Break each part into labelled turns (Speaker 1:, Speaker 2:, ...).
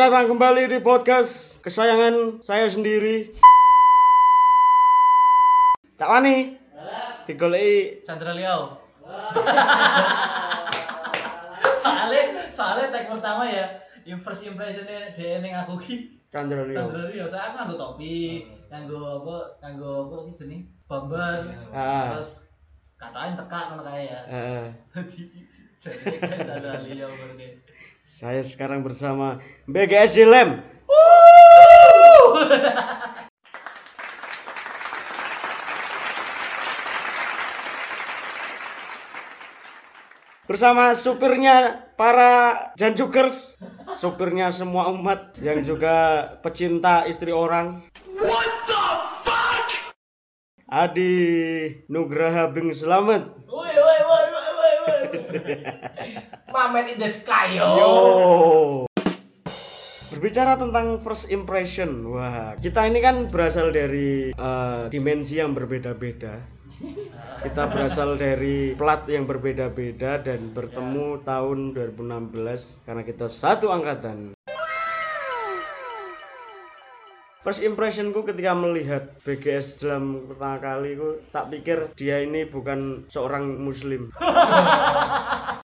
Speaker 1: Selamat datang kembali di podcast kesayangan saya sendiri. Cak Wani. Digoleki
Speaker 2: Chandra Liao. soalnya soalnya tag pertama ya, yang first impressionnya dia neng aku ki
Speaker 1: Chandra Leo.
Speaker 2: Chandra Liao. Saya aku nganggo topi, nganggo apa, nganggo apa ki jeneng bumper,
Speaker 1: Ah.
Speaker 2: terus katain cekak ngono kae ya. Jadi kayak Chandra Liao berarti.
Speaker 1: Saya sekarang bersama BGS Lem. Bersama supirnya para janjukers, supirnya semua umat yang juga pecinta istri orang. Adi Nugraha Bing Selamat.
Speaker 2: Woi Mamet in the sky yo.
Speaker 1: Yo. Berbicara tentang first impression, wah kita ini kan berasal dari eh, dimensi yang berbeda-beda. Kita berasal dari plat yang berbeda-beda dan bertemu tahun 2016 karena kita satu angkatan. First impressionku ketika melihat BGS dalam pertama kali ku tak pikir dia ini bukan seorang muslim.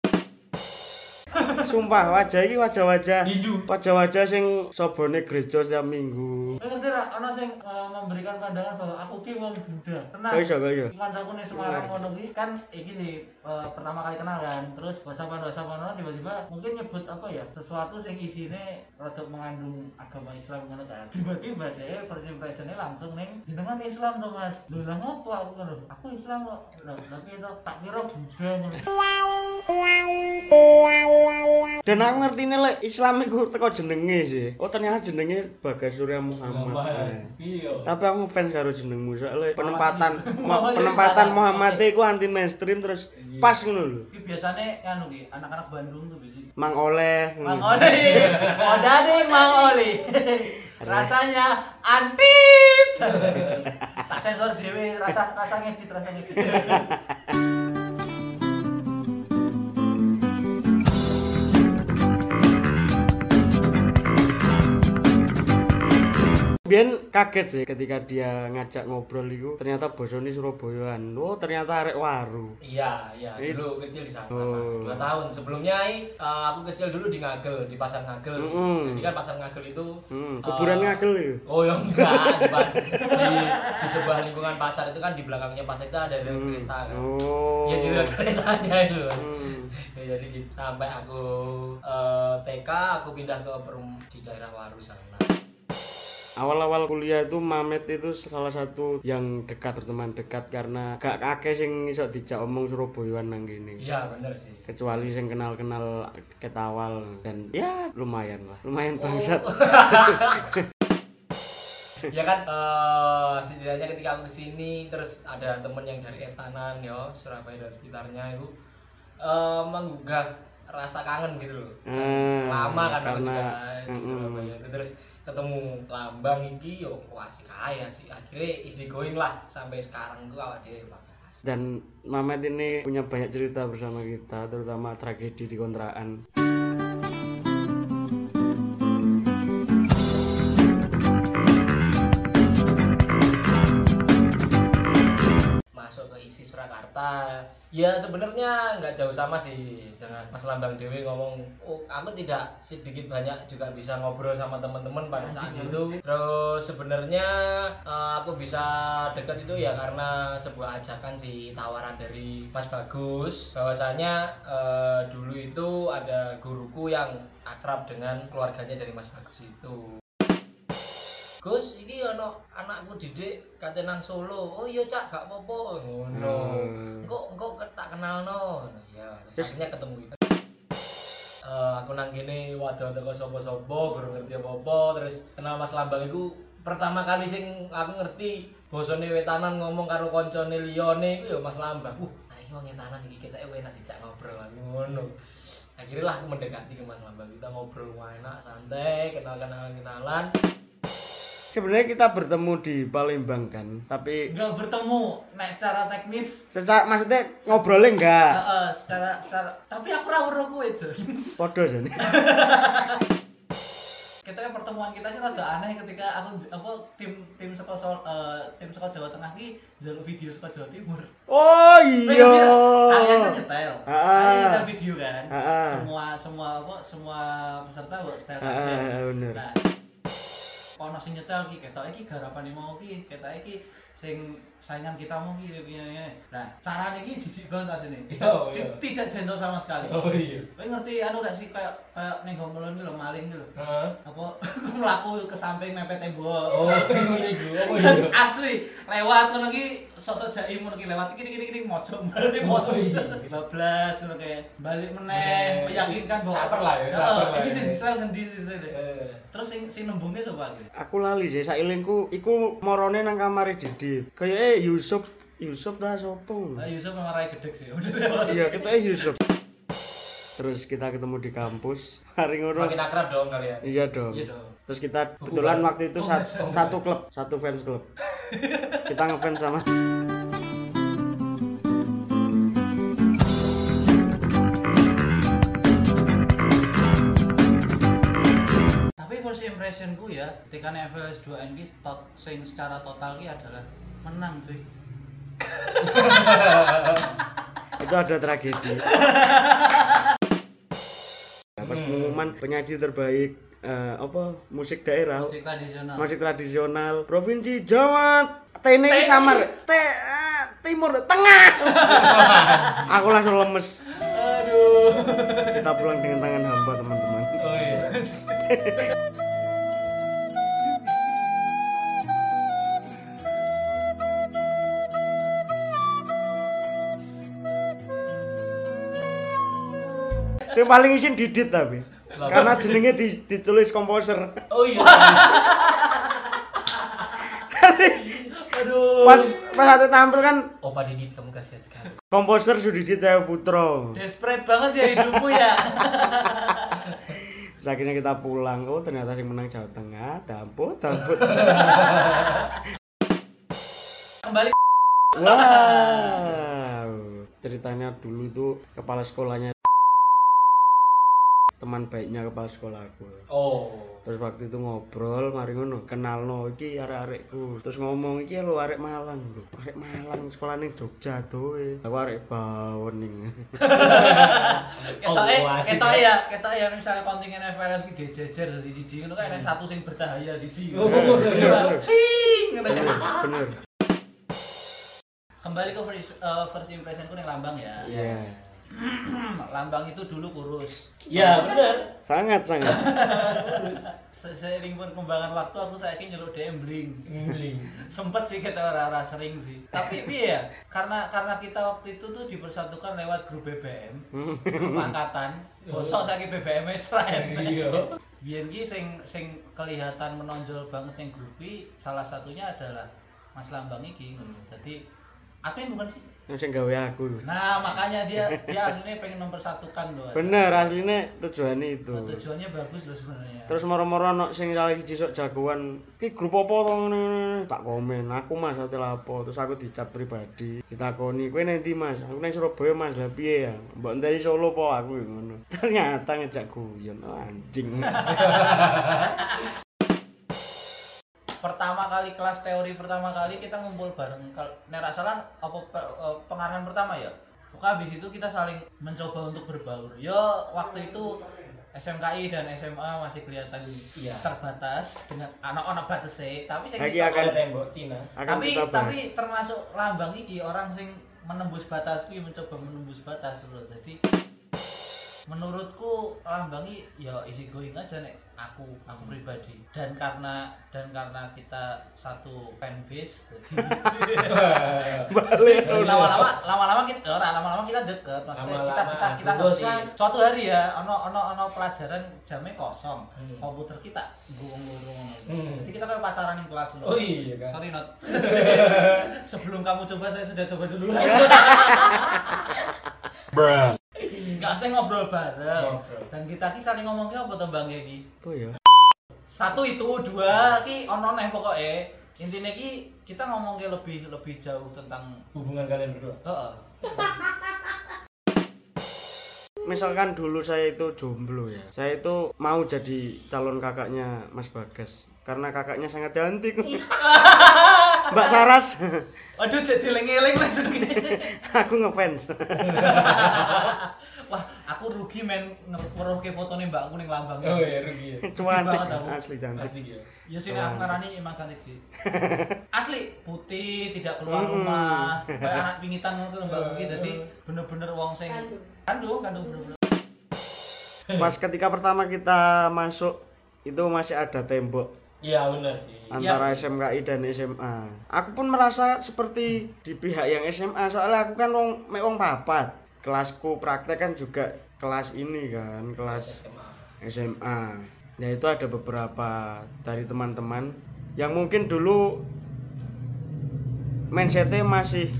Speaker 1: Sumpah wajah ini wajah-wajah
Speaker 2: Hindu.
Speaker 1: wajah-wajah sing sobone gereja setiap minggu.
Speaker 2: Terus ra ana sing eh, memberikan pandangan bahwa aku ki wong Buddha. Tenang.
Speaker 1: Kok iso kok iso?
Speaker 2: Kancaku ning Semarang ngono ki kan iki sih eh, pertama kali kenal kan. Terus bahasa bahasa tiba-tiba mungkin nyebut apa ya? Sesuatu sing isine rada mengandung agama Islam ngono kan. Tiba-tiba deh first impressionnya langsung ning jenengan Islam to Mas. Lho lah ngopo aku ngono? Aku Islam kok. Lah tapi itu tak kira Buddha ngono.
Speaker 1: Dan aku ngerti nih lek Islam iku teko jenenge sih. Oh ternyata jenenge Bagas Surya Muhammad.
Speaker 2: Iya.
Speaker 1: Tapi aku fans karo jenengmu soalnya penempatan
Speaker 2: Muhammad.
Speaker 1: mo- penempatan Muhammad iku anti mainstream terus pas ngono lho.
Speaker 2: Ki biasane anu ki anak-anak Bandung tuh biasanya
Speaker 1: Mang Oleh.
Speaker 2: Mang
Speaker 1: ngono.
Speaker 2: Oli, Oda nih Mang Oli. Rasanya antip. tak sensor dewe rasa rasa ngedit rasa ngedit.
Speaker 1: Biyen kaget sih ketika dia ngajak ngobrol itu ternyata bosone Surabayaan. Oh, ternyata arek waru.
Speaker 3: Iya, iya.
Speaker 1: It-
Speaker 3: Dulu kecil di sana.
Speaker 1: Oh.
Speaker 3: Dua tahun. Sebelumnya eh, aku kecil dulu di Ngagel, di Pasar Ngagel. sih.
Speaker 1: Mm-mm.
Speaker 3: Jadi kan Pasar Ngagel itu
Speaker 1: Hmm,
Speaker 3: eh,
Speaker 1: kuburan ngagel itu.
Speaker 3: Oh ya enggak, di, di, sebuah lingkungan pasar itu kan di belakangnya pasar itu ada rel
Speaker 1: Hmm.
Speaker 3: kereta kan.
Speaker 1: Oh.
Speaker 3: Ya di rel keretanya itu. Mas.
Speaker 1: Hmm.
Speaker 3: Ya, jadi gitu. Sampai aku eh, TK aku pindah ke perum di daerah Waru sana.
Speaker 1: Awal-awal kuliah itu Mamet itu salah satu yang dekat berteman dekat karena gak akeh sing iso dijak omong Surabayaan nang kene.
Speaker 3: Iya, bener sih.
Speaker 1: Kecuali sing kenal-kenal ketawal dan ya lumayan lah, lumayan
Speaker 3: Oh.
Speaker 1: bangsat.
Speaker 3: ya kan eh setidaknya ketika aku ke sini terus ada temen yang dari Etanan ya Surabaya dan sekitarnya itu eh menggugah rasa kangen gitu loh
Speaker 1: Hmm,
Speaker 3: lama kan aku
Speaker 1: karena
Speaker 3: juga di
Speaker 1: mm-mm.
Speaker 3: Surabaya terus ketemu lambang iki yo wah asik kaya sih akhirnya easy going lah sampai sekarang tuh dhewe Pak.
Speaker 1: Dan Mamet ini punya banyak cerita bersama kita, terutama tragedi di kontrakan.
Speaker 3: Surakarta ya sebenarnya nggak jauh sama sih dengan Mas Lambang Dewi ngomong oh aku tidak sedikit banyak juga bisa ngobrol sama teman-teman pada saat itu. Terus sebenarnya eh, aku bisa dekat itu ya karena sebuah ajakan sih tawaran dari Mas Bagus. Bahwasanya eh, dulu itu ada guruku yang akrab dengan keluarganya dari Mas Bagus itu Gus, ini ono anakku didik kate nang Solo. Oh iya cak, gak apa-apa. Ngono.
Speaker 1: Hmm.
Speaker 3: Kok kok ke- tak kenal no. Ya,
Speaker 1: Terus-
Speaker 3: akhirnya ketemu itu. Eh, aku nang kene wadah teko sapa-sapa, baru ngerti apa-apa, terus kenal Mas Lambang iku pertama kali sing aku ngerti bosone wetanan ngomong karo koncone liyane iku ya Mas Lambang. Uh, nah iki wong wetanan iki ketek enak dijak ngobrol ngono. Akhirnya lah aku mendekati ke Mas Lambang. Kita ngobrol enak, santai, kenal-kenalan-kenalan.
Speaker 1: Sebenarnya kita bertemu di Palembang kan, tapi
Speaker 2: Enggak bertemu nek secara teknis
Speaker 1: secara maksudnya ngobrolnya enggak.
Speaker 2: Heeh, secara secara tapi aku ora weruh kowe, Jon.
Speaker 1: Podo jane.
Speaker 2: pokoknya pertemuan kita ini rada aneh ketika aku apa tim tim sekolah eh, tim sekolah Jawa Tengah ini jalur video sekolah Jawa Timur.
Speaker 1: Oh iya.
Speaker 2: Kalian kan.
Speaker 1: Ah.
Speaker 2: Kalian nyetel video kan. Semua semua apa semua peserta buat setel
Speaker 1: bener.
Speaker 2: Nah, ono sing nyetel ki ketok iki garapane mau ki ketok iki sing saingan kita mau ki piye Nah, carane iki jijik banget. Tidak,
Speaker 3: Oh, iya.
Speaker 2: tidak gentle sama sekali.
Speaker 3: Oh iya.
Speaker 2: Kowe ngerti anu gak sih kayak kayak ning iki lho maling lho.
Speaker 3: Heeh.
Speaker 2: Apa mlaku ke samping mepet tembok.
Speaker 3: Oh, ngono iku. Oh iya.
Speaker 2: Asli, lewat ngono ki sosok jaim ngono ki lewat iki iki iki mojok balik
Speaker 3: Oh, iya.
Speaker 2: Bablas ngono kayak balik meneh meyakinkan bahwa
Speaker 3: Caper lah ya, caper lah
Speaker 2: Iki
Speaker 3: ya.
Speaker 2: sing disel ngendi sih
Speaker 3: Eh.
Speaker 2: Terus sing sing nembungnya sapa iki?
Speaker 1: Aku lali sih sailingku iku morone nang kamare Didi. Kayak eh Yusuf Yusuf dah sopo.
Speaker 2: Nah, Yusuf memang rai gedek sih.
Speaker 1: Iya, kita eh Yusuf. Terus kita ketemu di kampus. Hari ngono.
Speaker 3: Makin akrab dong kalian.
Speaker 1: Iya dong.
Speaker 2: Iya dong.
Speaker 1: Terus kita kebetulan waktu itu sat- satu klub, satu fans klub. Kita ngefans sama
Speaker 2: Tapi first impressionku ya, ketika FLS 2 ini tot sing secara total ki adalah menang cuy.
Speaker 1: itu ada tragedi. Pas pengumuman penyaji terbaik eh, apa musik daerah
Speaker 2: Musik tradisional.
Speaker 1: musik tradisional provinsi Jawa Tene samar te eh, timur tengah aku langsung lemes
Speaker 2: Aduh.
Speaker 1: kita pulang dengan tangan hamba teman-teman
Speaker 3: Oh iya.
Speaker 1: yang paling isin didit tapi? Karena jenenge di- ditulis komposer
Speaker 3: Oh iya.
Speaker 2: Aduh.
Speaker 1: pas pas satu tampil kan
Speaker 3: Opa Didit kamu kasihan sekali.
Speaker 1: komposer Sudidit Jaya Putro
Speaker 2: Desperate banget ya hidupmu ya.
Speaker 1: Akhirnya kita pulang oh ternyata yang menang Jawa Tengah damput damput
Speaker 2: Kembali
Speaker 1: wow ceritanya dulu tuh kepala sekolahnya teman baiknya kepala sekolah aku
Speaker 3: Oh.
Speaker 1: terus waktu itu ngobrol mari ngono kenal no iki arek-arekku terus ngomong iki lo arek Malang lho arek Malang sekolah ning Jogja tuh aku arek bawon ning
Speaker 2: Ketok
Speaker 3: Oh, asik
Speaker 2: ketok
Speaker 3: ya.
Speaker 2: ya, ketok ya misalnya kontingen FLS ki dijejer dadi siji ngono kan ada satu sing bercahaya siji.
Speaker 3: Oh,
Speaker 1: bener.
Speaker 2: Cing ngono
Speaker 1: bener bener
Speaker 2: Kembali ke first, eh, first impressionku ning Lambang ya.
Speaker 1: iya
Speaker 2: Lambang itu dulu kurus.
Speaker 3: Ya bener.
Speaker 1: sangat sangat
Speaker 2: Se- Seiring perkembangan waktu aku saiki nyeluk dia bling.
Speaker 3: Bling.
Speaker 2: Sempet sih kita ora sering sih. Tapi piye ya? Karena karena kita waktu itu tuh dipersatukan lewat grup BBM, grup angkatan. Bosok saiki BBM wis lain.
Speaker 3: Iya.
Speaker 2: Biyen ki sing sing kelihatan menonjol banget yang grup iki salah satunya adalah Mas Lambang iki. Jadi admin bukan sih?
Speaker 1: Yang gawe aku.
Speaker 2: Nah, makanya dia dia aslinya pengen mempersatukan loh.
Speaker 1: bener aslinya tujuannya itu.
Speaker 2: Tujuannya bagus loh sebenarnya.
Speaker 1: terus moro-moro ono sing salah siji sok jagoan ki grup apa to? Tak komen aku mas ate lapo terus aku dicat pribadi ditakoni kowe nanti mas? Aku nang Surabaya mas. Lah piye ya? Mbok enteni Solo po aku ngono. Ternyata ngejak guyon. Oh, anjing
Speaker 2: pertama kali kelas teori pertama kali kita ngumpul bareng. Kalau nggak salah apa eh, pengarahan pertama ya? Pokoknya habis itu kita saling mencoba untuk berbaur. Yo waktu itu SMKI dan SMA masih kelihatan
Speaker 3: Iya.
Speaker 2: terbatas dengan anak-anak batas tapi saya
Speaker 1: Lagi akan-
Speaker 3: tembok Cina.
Speaker 1: akan
Speaker 2: tapi tapi termasuk lambang iki orang sing menembus batas mencoba menembus batas loh jadi menurutku lambang iki ya isi going aja nek aku aku pribadi. Dan karena dan karena kita satu fanbase jadi
Speaker 1: balik.
Speaker 2: Lama-lama lama-lama kita ora lama-lama kita deket maksudnya kita kita kita ngerti. suatu hari ya ono ono ono pelajaran jamnya kosong.
Speaker 3: Hmm.
Speaker 2: komputer kita gurung-gurung
Speaker 3: Hmm.
Speaker 2: jadi kita kayak pacaran di kelas loh
Speaker 3: Oh iya kan.
Speaker 2: sorry not. Sebelum kamu coba saya sudah coba dulu. Enggak, saya ngobrol bareng.
Speaker 3: Ngobrol.
Speaker 2: Dan kita ki saling ngomongnya apa to Bang iki?
Speaker 1: apa ya
Speaker 2: Satu itu, dua ki ono neh pokoke. Intinya ki kita ngomongnya lebih lebih jauh tentang
Speaker 3: Hubungan kalian berdua.
Speaker 2: Heeh.
Speaker 1: misalkan dulu saya itu jomblo ya saya itu mau jadi calon kakaknya Mas Bagas karena kakaknya sangat cantik Mbak Saras
Speaker 2: Waduh jadi eling-eling langsung
Speaker 1: aku ngefans
Speaker 2: Wah, aku rugi men ngeruhke fotone mbakku ning lambang.
Speaker 3: Oh iya rugi ya.
Speaker 1: cantik asli cantik
Speaker 3: Asli ya.
Speaker 2: Ya sini aku ngarani emang cantik sih. Asli putih, tidak keluar
Speaker 1: Mm.
Speaker 2: rumah, kayak anak pingitan ngono lho mbakku iki dadi bener-bener wong sing
Speaker 4: Kandung.
Speaker 2: kandung kandung bener-bener.
Speaker 1: pas ketika pertama kita masuk itu masih ada tembok
Speaker 3: Iya benar sih.
Speaker 1: antara SMKI dan SMA. Aku pun merasa seperti di pihak yang SMA soalnya aku kan wong mek wong papat. Kelasku praktek kan juga kelas ini kan, kelas
Speaker 3: SMA.
Speaker 1: SMA. Ya itu ada beberapa dari teman-teman yang mungkin dulu mindsetnya masih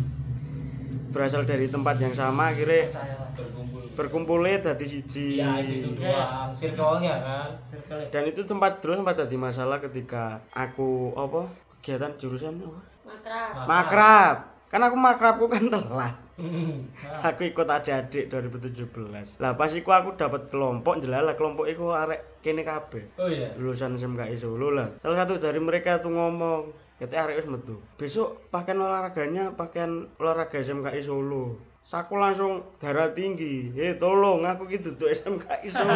Speaker 1: berasal dari tempat yang sama akhirnya.
Speaker 3: Berkumpul.
Speaker 1: berkumpulnya dari siji
Speaker 3: Ya gitu doang. Circle-nya kan.
Speaker 2: Circle.
Speaker 1: dan itu tempat dulu sempat jadi masalah ketika aku apa kegiatan jurusan apa
Speaker 4: Makrab.
Speaker 1: makrab kan aku makrabku kan telat.
Speaker 3: Hmm.
Speaker 1: Aku ikut adik-adik 2017 lah pas iku aku dapat kelompok jelala kelompok iku arek kene kabeh.
Speaker 3: Oh iya.
Speaker 1: lulusan SMKI Solo lah. Salah satu dari mereka tuh ngomong kita arek wis metu. Besok pakaian olahraganya pakaian olahraga SMKI Solo Saku langsung darah tinggi, hei tolong aku gitu tuh SMKI Solo,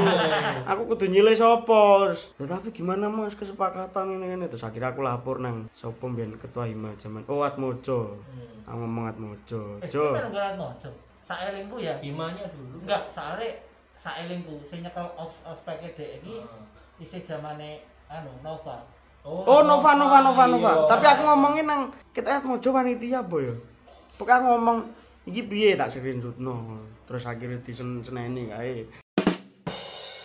Speaker 1: aku kudu nyilai sopo. Tetapi gimana mas kesepakatan ini ini terus akhirnya aku lapor nang sopo biar ketua hima zaman, oh Atmojo,
Speaker 3: Hmm.
Speaker 1: aku ngomong Atmojo,
Speaker 2: Eh,
Speaker 1: Jo,
Speaker 2: ngojo. Saelingku ya.
Speaker 3: Himanya dulu.
Speaker 2: Enggak, soalnya saelingku sing nyekel os ospek dhek iki
Speaker 3: Ah.
Speaker 2: isih zamane anu Nova.
Speaker 1: Oh Nova Nova Nova Nova.
Speaker 3: iya.
Speaker 1: Tapi aku ngomongin nang kita lihat mojo panitia boy. Pokoknya ngomong iki piye tak screenshotno. Terus akhirnya diseneni kae.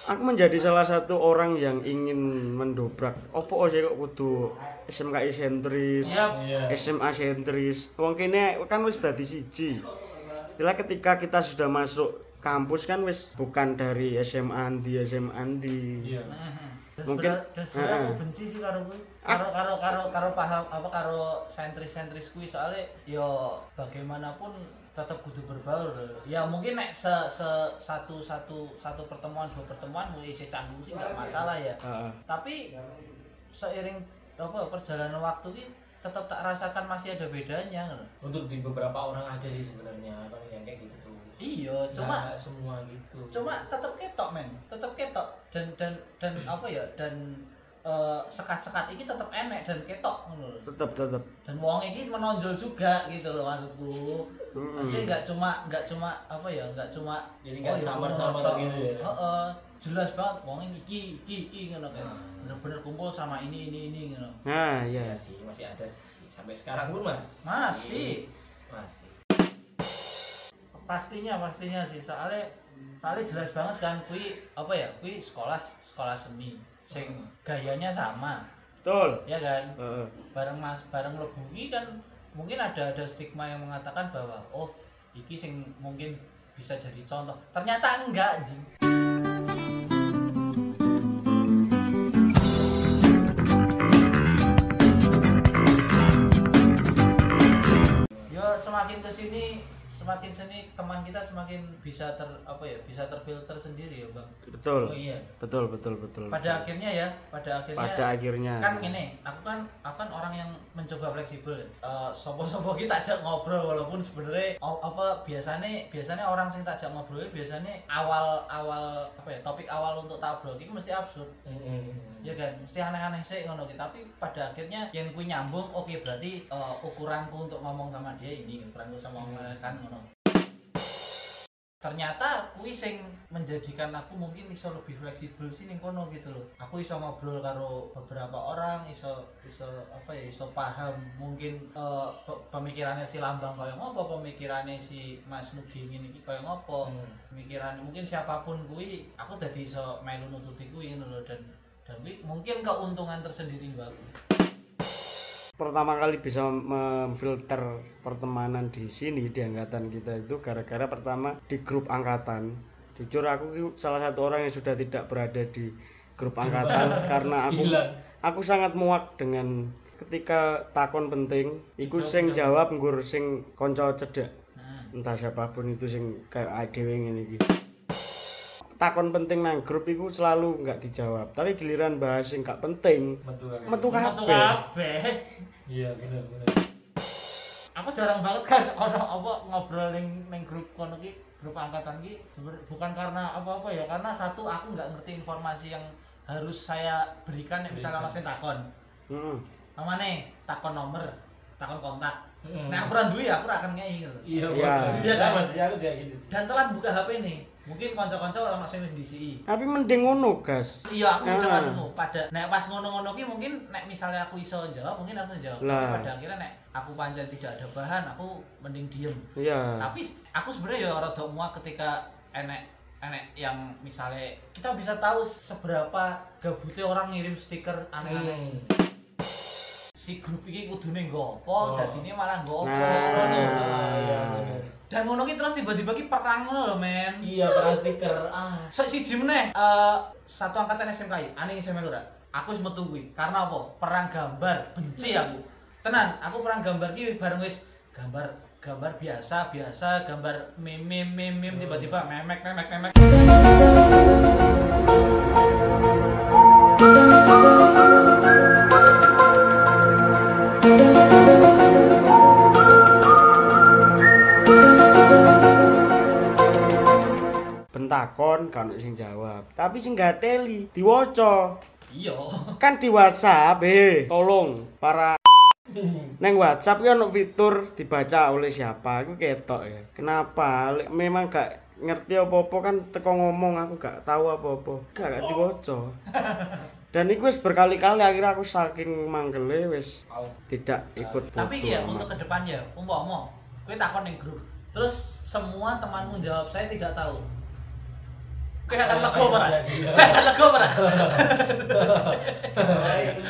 Speaker 1: Aku menjadi salah satu orang yang ingin mendobrak. Opo sih kok kudu SMKI sentris,
Speaker 2: Yap.
Speaker 3: Iya.
Speaker 1: SMA sentris. Wong kene kan wis dadi siji. Setelah ketika kita sudah masuk kampus kan wis bukan dari SMA andi SMA andi.
Speaker 3: Iya.
Speaker 2: Dan
Speaker 1: Mungkin-
Speaker 2: sebenarnya aku benci sih karo kuwi. Karo karo karo karo paham apa karo sentris-sentris kuwi soalnya yo bagaimanapun tetap kudu berbaur. Ya mungkin nek se, se satu satu satu pertemuan dua pertemuan mulai isi canggung sih nggak masalah ya.
Speaker 1: Heeh.
Speaker 2: Tapi seiring apa perjalanan waktu ini tetap tak rasakan masih ada bedanya.
Speaker 3: Untuk di beberapa orang aja sih sebenarnya yang kayak gitu tuh.
Speaker 2: Iya, cuma
Speaker 3: Nggak semua gitu.
Speaker 2: cuma tetap ketok men tetap ketok dan dan dan apa ya dan eh, sekat-sekat ini tetap enek dan ketok ngono lho.
Speaker 1: Tetep tetep.
Speaker 2: dan wong ini menonjol juga gitu loh maksudku
Speaker 1: Mm-mm.
Speaker 2: maksudnya nggak cuma nggak cuma apa ya nggak cuma
Speaker 3: Jadi nggak
Speaker 2: ya
Speaker 3: samar-samar
Speaker 2: ngono tok.
Speaker 3: gitu ya.
Speaker 2: Heeh, jelas banget wong ini iki iki iki ngono kan
Speaker 3: Hmm.
Speaker 2: bener-bener kumpul sama ini ini ini ngono
Speaker 1: Nah,
Speaker 3: Ya
Speaker 1: ya.
Speaker 3: sih masih ada sih sampai sekarang pun mas.
Speaker 2: masih
Speaker 3: Masih.
Speaker 2: Pastinya pastinya sih. Soalnya soalnya jelas banget kan kui apa ya kui sekolah sekolah seni. Sing gayanya sama.
Speaker 1: Betul.
Speaker 2: ya kan?
Speaker 1: Heeh.
Speaker 2: bareng mas bareng lebungi kan mungkin ada ada stigma yang mengatakan bahwa oh iki sing mungkin bisa jadi contoh. Ternyata enggak anjing. Yo semakin ke sini semakin sini teman kita semakin bisa ter apa ya bisa terfilter sendiri ya bang
Speaker 1: Betul.
Speaker 2: oh iya
Speaker 1: Betul, betul, betul.
Speaker 2: pada
Speaker 1: betul.
Speaker 2: akhirnya ya pada akhirnya
Speaker 1: pada akhirnya.
Speaker 2: kan gini aku kan aku kan orang yang mencoba fleksibel Eh sopo-sopo kita ajak ngobrol walaupun sebenarnya o- apa biasanya biasanya orang sing tak ajak ngobrol biasanya awal awal apa ya topik awal untuk tak obrol itu mesti absurd ya kan mesti aneh-aneh sih ngono gitu tapi pada akhirnya yang ku nyambung oke berarti eh, ukuranku untuk ngomong sama dia ini ukuranku sama ngomong kan ngono ternyata kui sing menjadikan aku mungkin iso lebih fleksibel sih ning kono gitu loh aku iso ngobrol karo beberapa orang iso iso apa ya iso paham mungkin pe- pemikirannya si Lambang kaya ngopo pemikirannya si Mas Nugi ini iki kaya ngopo
Speaker 3: Hmm.
Speaker 2: pemikiran mungkin siapa pun kui aku jadi iso melu nututi ngono lho dan dan mungkin keuntungan tersendiri buat aku.
Speaker 1: Pertama kali bisa memfilter pertemanan di sini di angkatan kita itu gara-gara pertama di grup angkatan. Jujur aku salah satu orang yang sudah tidak berada di grup angkatan karena aku
Speaker 3: Hilang.
Speaker 1: aku sangat muak dengan ketika takon penting iku sing jawab. nggur sing konco cedek.
Speaker 2: Nah,
Speaker 1: entah siapa pun itu sing kayak dhewe ngene iki takon penting nang grup iku selalu nggak dijawab. Tapi giliran bahas yang nggak penting,
Speaker 3: metu
Speaker 1: kabeh.
Speaker 3: iya bener bener
Speaker 2: Aku jarang banget kan ono apa ngobrol ning ning grup kono ki, grup angkatan ki bukan karena apa-apa ya, karena satu aku nggak ngerti informasi yang harus saya berikan yang misalnya masih takon.
Speaker 1: Heeh.
Speaker 2: Mamane takon nomor, takon kontak.
Speaker 3: Hmm.
Speaker 2: Nah, aku ora duwe aku ora akan ngei gitu.
Speaker 3: iya
Speaker 1: Iya.
Speaker 2: Iya kan?
Speaker 3: Aku juga gitu
Speaker 2: Dan telat buka HP nih. Mungkin kanca-kanca ono sing wis ndisi.
Speaker 1: Tapi mending ngono, Gas.
Speaker 2: Iya, aku udah
Speaker 1: Ah.
Speaker 2: langsung pada nek pas ngono-ngono ki mungkin nek misalnya aku iso jawab, mungkin aku jawab. Tapi
Speaker 1: Lah.
Speaker 2: pada akhirnya nek aku pancen tidak ada bahan, aku mending diem.
Speaker 1: Iya.
Speaker 2: Tapi aku sebenarnya ya rada muak ketika enek enek yang misalnya kita bisa tahu seberapa gabutnya orang ngirim stiker aneh-aneh.
Speaker 3: Hmm.
Speaker 2: Si grup ini kudune nggopo,
Speaker 3: Oh.
Speaker 2: dadine malah nggopo.
Speaker 1: Nah.
Speaker 2: ngono.
Speaker 3: Ah, iya bener.
Speaker 2: Dan ngono ki terus tiba-tiba ki perang ngono lho, men.
Speaker 3: iya perang stiker ah
Speaker 2: So, si meneh eh satu angkatan SMKI, aneh SMK ora. Aku wis metu kuwi. Karena apa? Perang gambar, benci aku. Tenan, aku perang gambar ki bareng wis gambar gambar biasa biasa gambar meme meme meme tiba-tiba memek memek memek
Speaker 1: bentakon kan sing jawab. Tapi sing gateli diwaca.
Speaker 2: iya
Speaker 1: Kan di WhatsApp, eh tolong para Neng WhatsApp ki ono fitur dibaca oleh siapa, iku ketok ya. Kenapa? Memang gak ngerti apa-apa kan teko ngomong aku gak tahu apa-apa. Gak gak diwaca. Dan iku wis berkali-kali akhirnya aku saking manggele wis tidak ikut
Speaker 2: tapi ya
Speaker 1: amat.
Speaker 2: untuk ke depannya umpama kowe takon ning grup terus semua temanmu jawab saya tidak tahu
Speaker 3: Apa
Speaker 2: lego ora akan lego ora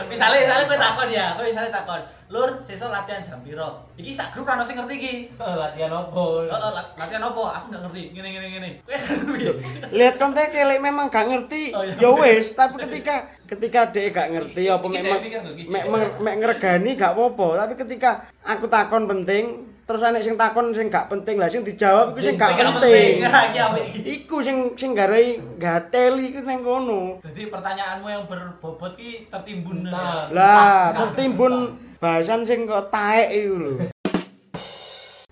Speaker 2: misalnya misalnya kowe takon ya kowe misalnya takon lur sesuk latihan jam piro iki sak grup ono sing ngerti iki
Speaker 3: latihan opo
Speaker 2: Oh, oh, lat- latihan apa? Aku nggak ngerti. Gini gini gini. Kowe akan piye?
Speaker 1: lihat kontek lek memang gak ngerti
Speaker 2: Oh, iya.
Speaker 1: ya wis tapi ketika ketika dia gak ngerti apa memang mek- mek ngregani gak apa-apa tapi ketika aku takon penting terus anek sing takon sing gak penting lah sing dijawab iku sing gak
Speaker 2: Sing gak
Speaker 1: penting.
Speaker 2: Nah,
Speaker 1: iku sing sing garai gateli iku nang kono.
Speaker 2: Jadi pertanyaanmu yang berbobot ki tertimbun.
Speaker 3: Nah.
Speaker 1: lah tertimbun bahasan sing kok taek iku lho.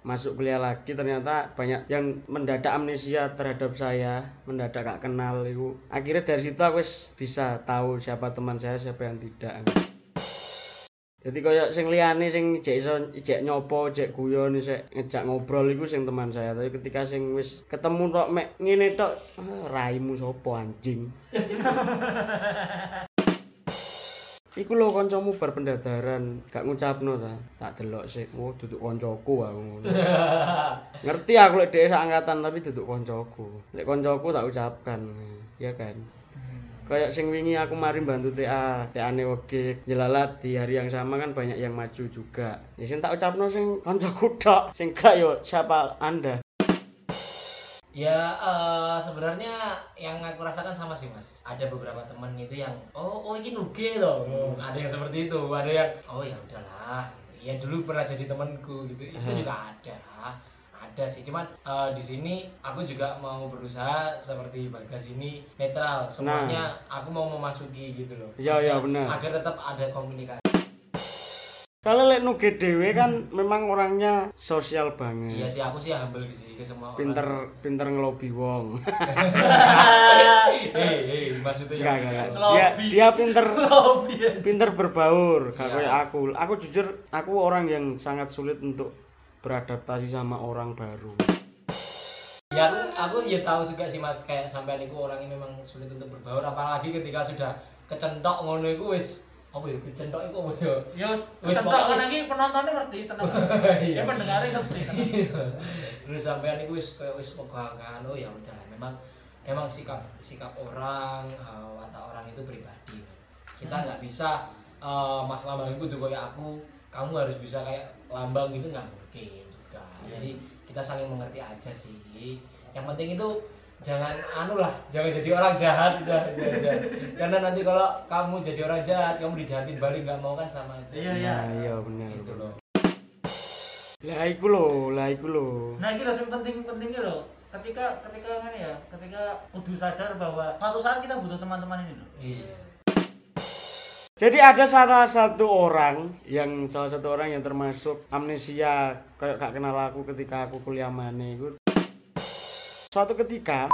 Speaker 1: Masuk kuliah lagi ternyata banyak yang mendadak amnesia terhadap saya mendadak gak kenal itu akhirnya dari situ aku bisa tahu siapa teman saya siapa yang tidak jadi kayak sing liyane sing jek iso jek nyopo jek guyon sik ngejak ngobrol iku sing teman saya tapi ketika sing wis ketemu tok mek ngene tok ah, raimu sopo anjing Iku lho kancamu bar pendadaran gak ngucapno ta. Tak delok sik, oh duduk kancaku aku. Ngerti aku lek dhek sak angkatan tapi duduk kancaku. Lek kancaku tak ucapkan. Ya kan. Kayak sing wingi aku mari bantu TA, TA-ne wege jelalat di hari yang sama kan banyak yang maju juga. Ya sing tak ucapno sing kancaku tok, sing gak yo siapa Anda.
Speaker 3: Ya eh, sebenarnya yang aku rasakan sama sih mas. Ada beberapa teman itu yang oh oh ini nuge loh.
Speaker 1: Hmm.
Speaker 3: Ada yang seperti itu. Ada yang oh ya udahlah. Ya dulu pernah jadi temanku gitu. Itu
Speaker 1: Hmm.
Speaker 3: juga ada. Ada sih. Cuman eh, di sini aku juga mau berusaha seperti Bagas ini netral. Semuanya aku mau memasuki gitu loh.
Speaker 1: Nah. Iya, iya,
Speaker 3: Maksudnya
Speaker 1: benar.
Speaker 3: Agar tetap ada komunikasi.
Speaker 1: Kalau lek nuge dhewe kan memang orangnya sosial banget.
Speaker 3: Iya sih aku sih humble sih ke semua orang.
Speaker 1: pinter pinter ngelobi wong.
Speaker 3: Hei, hei, maksudnya yang
Speaker 1: enggak,
Speaker 3: gitu.
Speaker 1: Dia dia pinter
Speaker 2: Lobby.
Speaker 1: pinter berbaur, gak
Speaker 3: Iya.
Speaker 1: kayak aku. Aku jujur aku orang yang sangat sulit untuk beradaptasi sama orang baru.
Speaker 3: Ya aku, aku ya tahu juga sih mas kayak sampai niku orang ini memang sulit untuk berbaur apalagi ketika sudah kecentok ngono iku wis apa ya kecentok iku apa ya
Speaker 2: Ya wis
Speaker 3: Wis,
Speaker 2: kecentok kan lagi penontonnya ngerti tenang. Ya pendengarnya ngerti.
Speaker 3: terus sampai niku wis kayak wis pegangan oh ya udah memang emang sikap sikap orang eh, watak orang itu pribadi kita
Speaker 2: Hmm.
Speaker 3: nggak bisa eh, mas lambang itu tuh kayak aku kamu harus bisa kayak lambang gitu nggak mungkin juga jadi kita saling mengerti aja sih yang penting itu jangan anu lah jangan jadi orang jahat udah itu aja karena nanti kalau kamu jadi orang jahat kamu dijahatin balik nggak mau kan sama aja
Speaker 2: Iya, iya.
Speaker 1: Nah, iya bener.
Speaker 3: itu loh
Speaker 1: Lah iku lho, lah iku lho.
Speaker 2: Nah, iki lho sing penting-pentingnya lho. ketika ketika kan ya ketika kudu sadar bahwa suatu saat kita butuh teman-teman ini loh
Speaker 3: Iya.
Speaker 1: Jadi ada salah satu orang yang salah satu orang yang termasuk amnesia kayak gak kenal aku ketika aku kuliah mana itu. Suatu ketika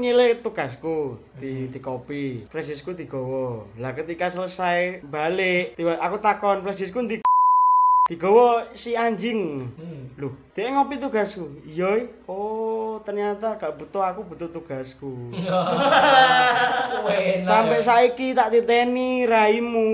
Speaker 1: nilai tugasku di di kopi flashdiskku digowo lah ketika selesai balik tiba aku takon flashdiskku di digowo si anjing
Speaker 3: Hmm.
Speaker 1: Loh, dia ngopi tugasku. Iya, oh ternyata gak butuh aku butuh tugasku. Sampai saiki tak titeni raimu.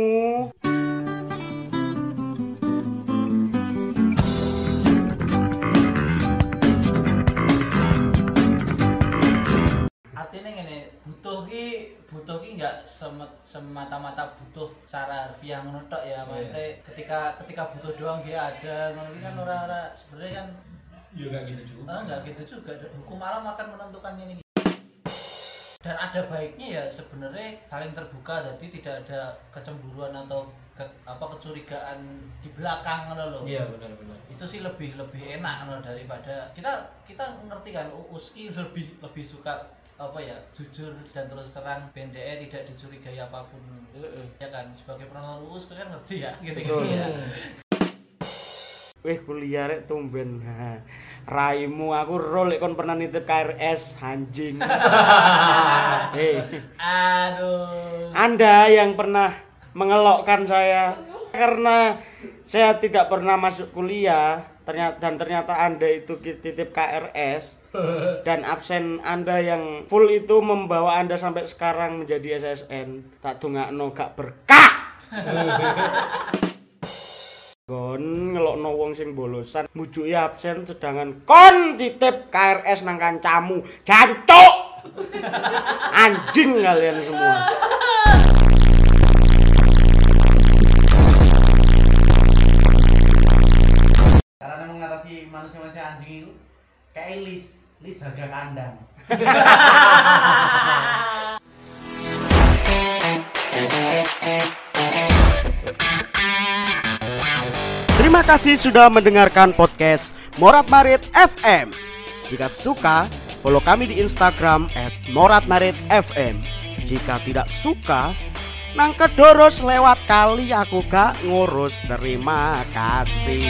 Speaker 2: Semata-mata butuh secara harfiah ngono tok ya. Maksudnya ketika ketika butuh doang dia ada. Ngono kan ora-ora sebenarnya kan
Speaker 3: Ya gitu juga.
Speaker 2: ah nggak gitu juga. Hukum alam akan menentukan ini. Dan ada baiknya ya sebenarnya saling terbuka jadi tidak ada kecemburuan atau ke- apa kecurigaan di belakang ngono loh
Speaker 3: Iya benar-benar.
Speaker 2: itu sih lebih lebih enak loh daripada kita kita ngerti kan Uski lebih lebih suka apa ya jujur dan terus terang BNDE tidak dicurigai apa pun ya kan sebagai penonton UUS kan ngerti ya gitu
Speaker 1: Betul.
Speaker 2: ya
Speaker 1: Wih kuliah rek tumben. Raimu aku ro lek kon pernah nitip KRS anjing. Hei,
Speaker 2: aduh
Speaker 1: Anda yang pernah mengelokkan saya karena saya tidak pernah masuk kuliah ternyata dan ternyata Anda itu titip KRS dan absen Anda yang full itu membawa Anda sampai sekarang menjadi SSN tak dongakno gak berkah! Gon ngelokno wong sing bolosan mujuki absen sedangkan kon titip KRS nang kancamu. Jancuk! Anjing kalian semua
Speaker 4: kayak lis, lis harga kandang.
Speaker 1: Terima kasih sudah mendengarkan podcast Morat Marit FM. Jika suka, follow kami di Instagram @moratmaritfm. Jika tidak suka, nang kedoros lewat kali aku gak ngurus. Terima kasih.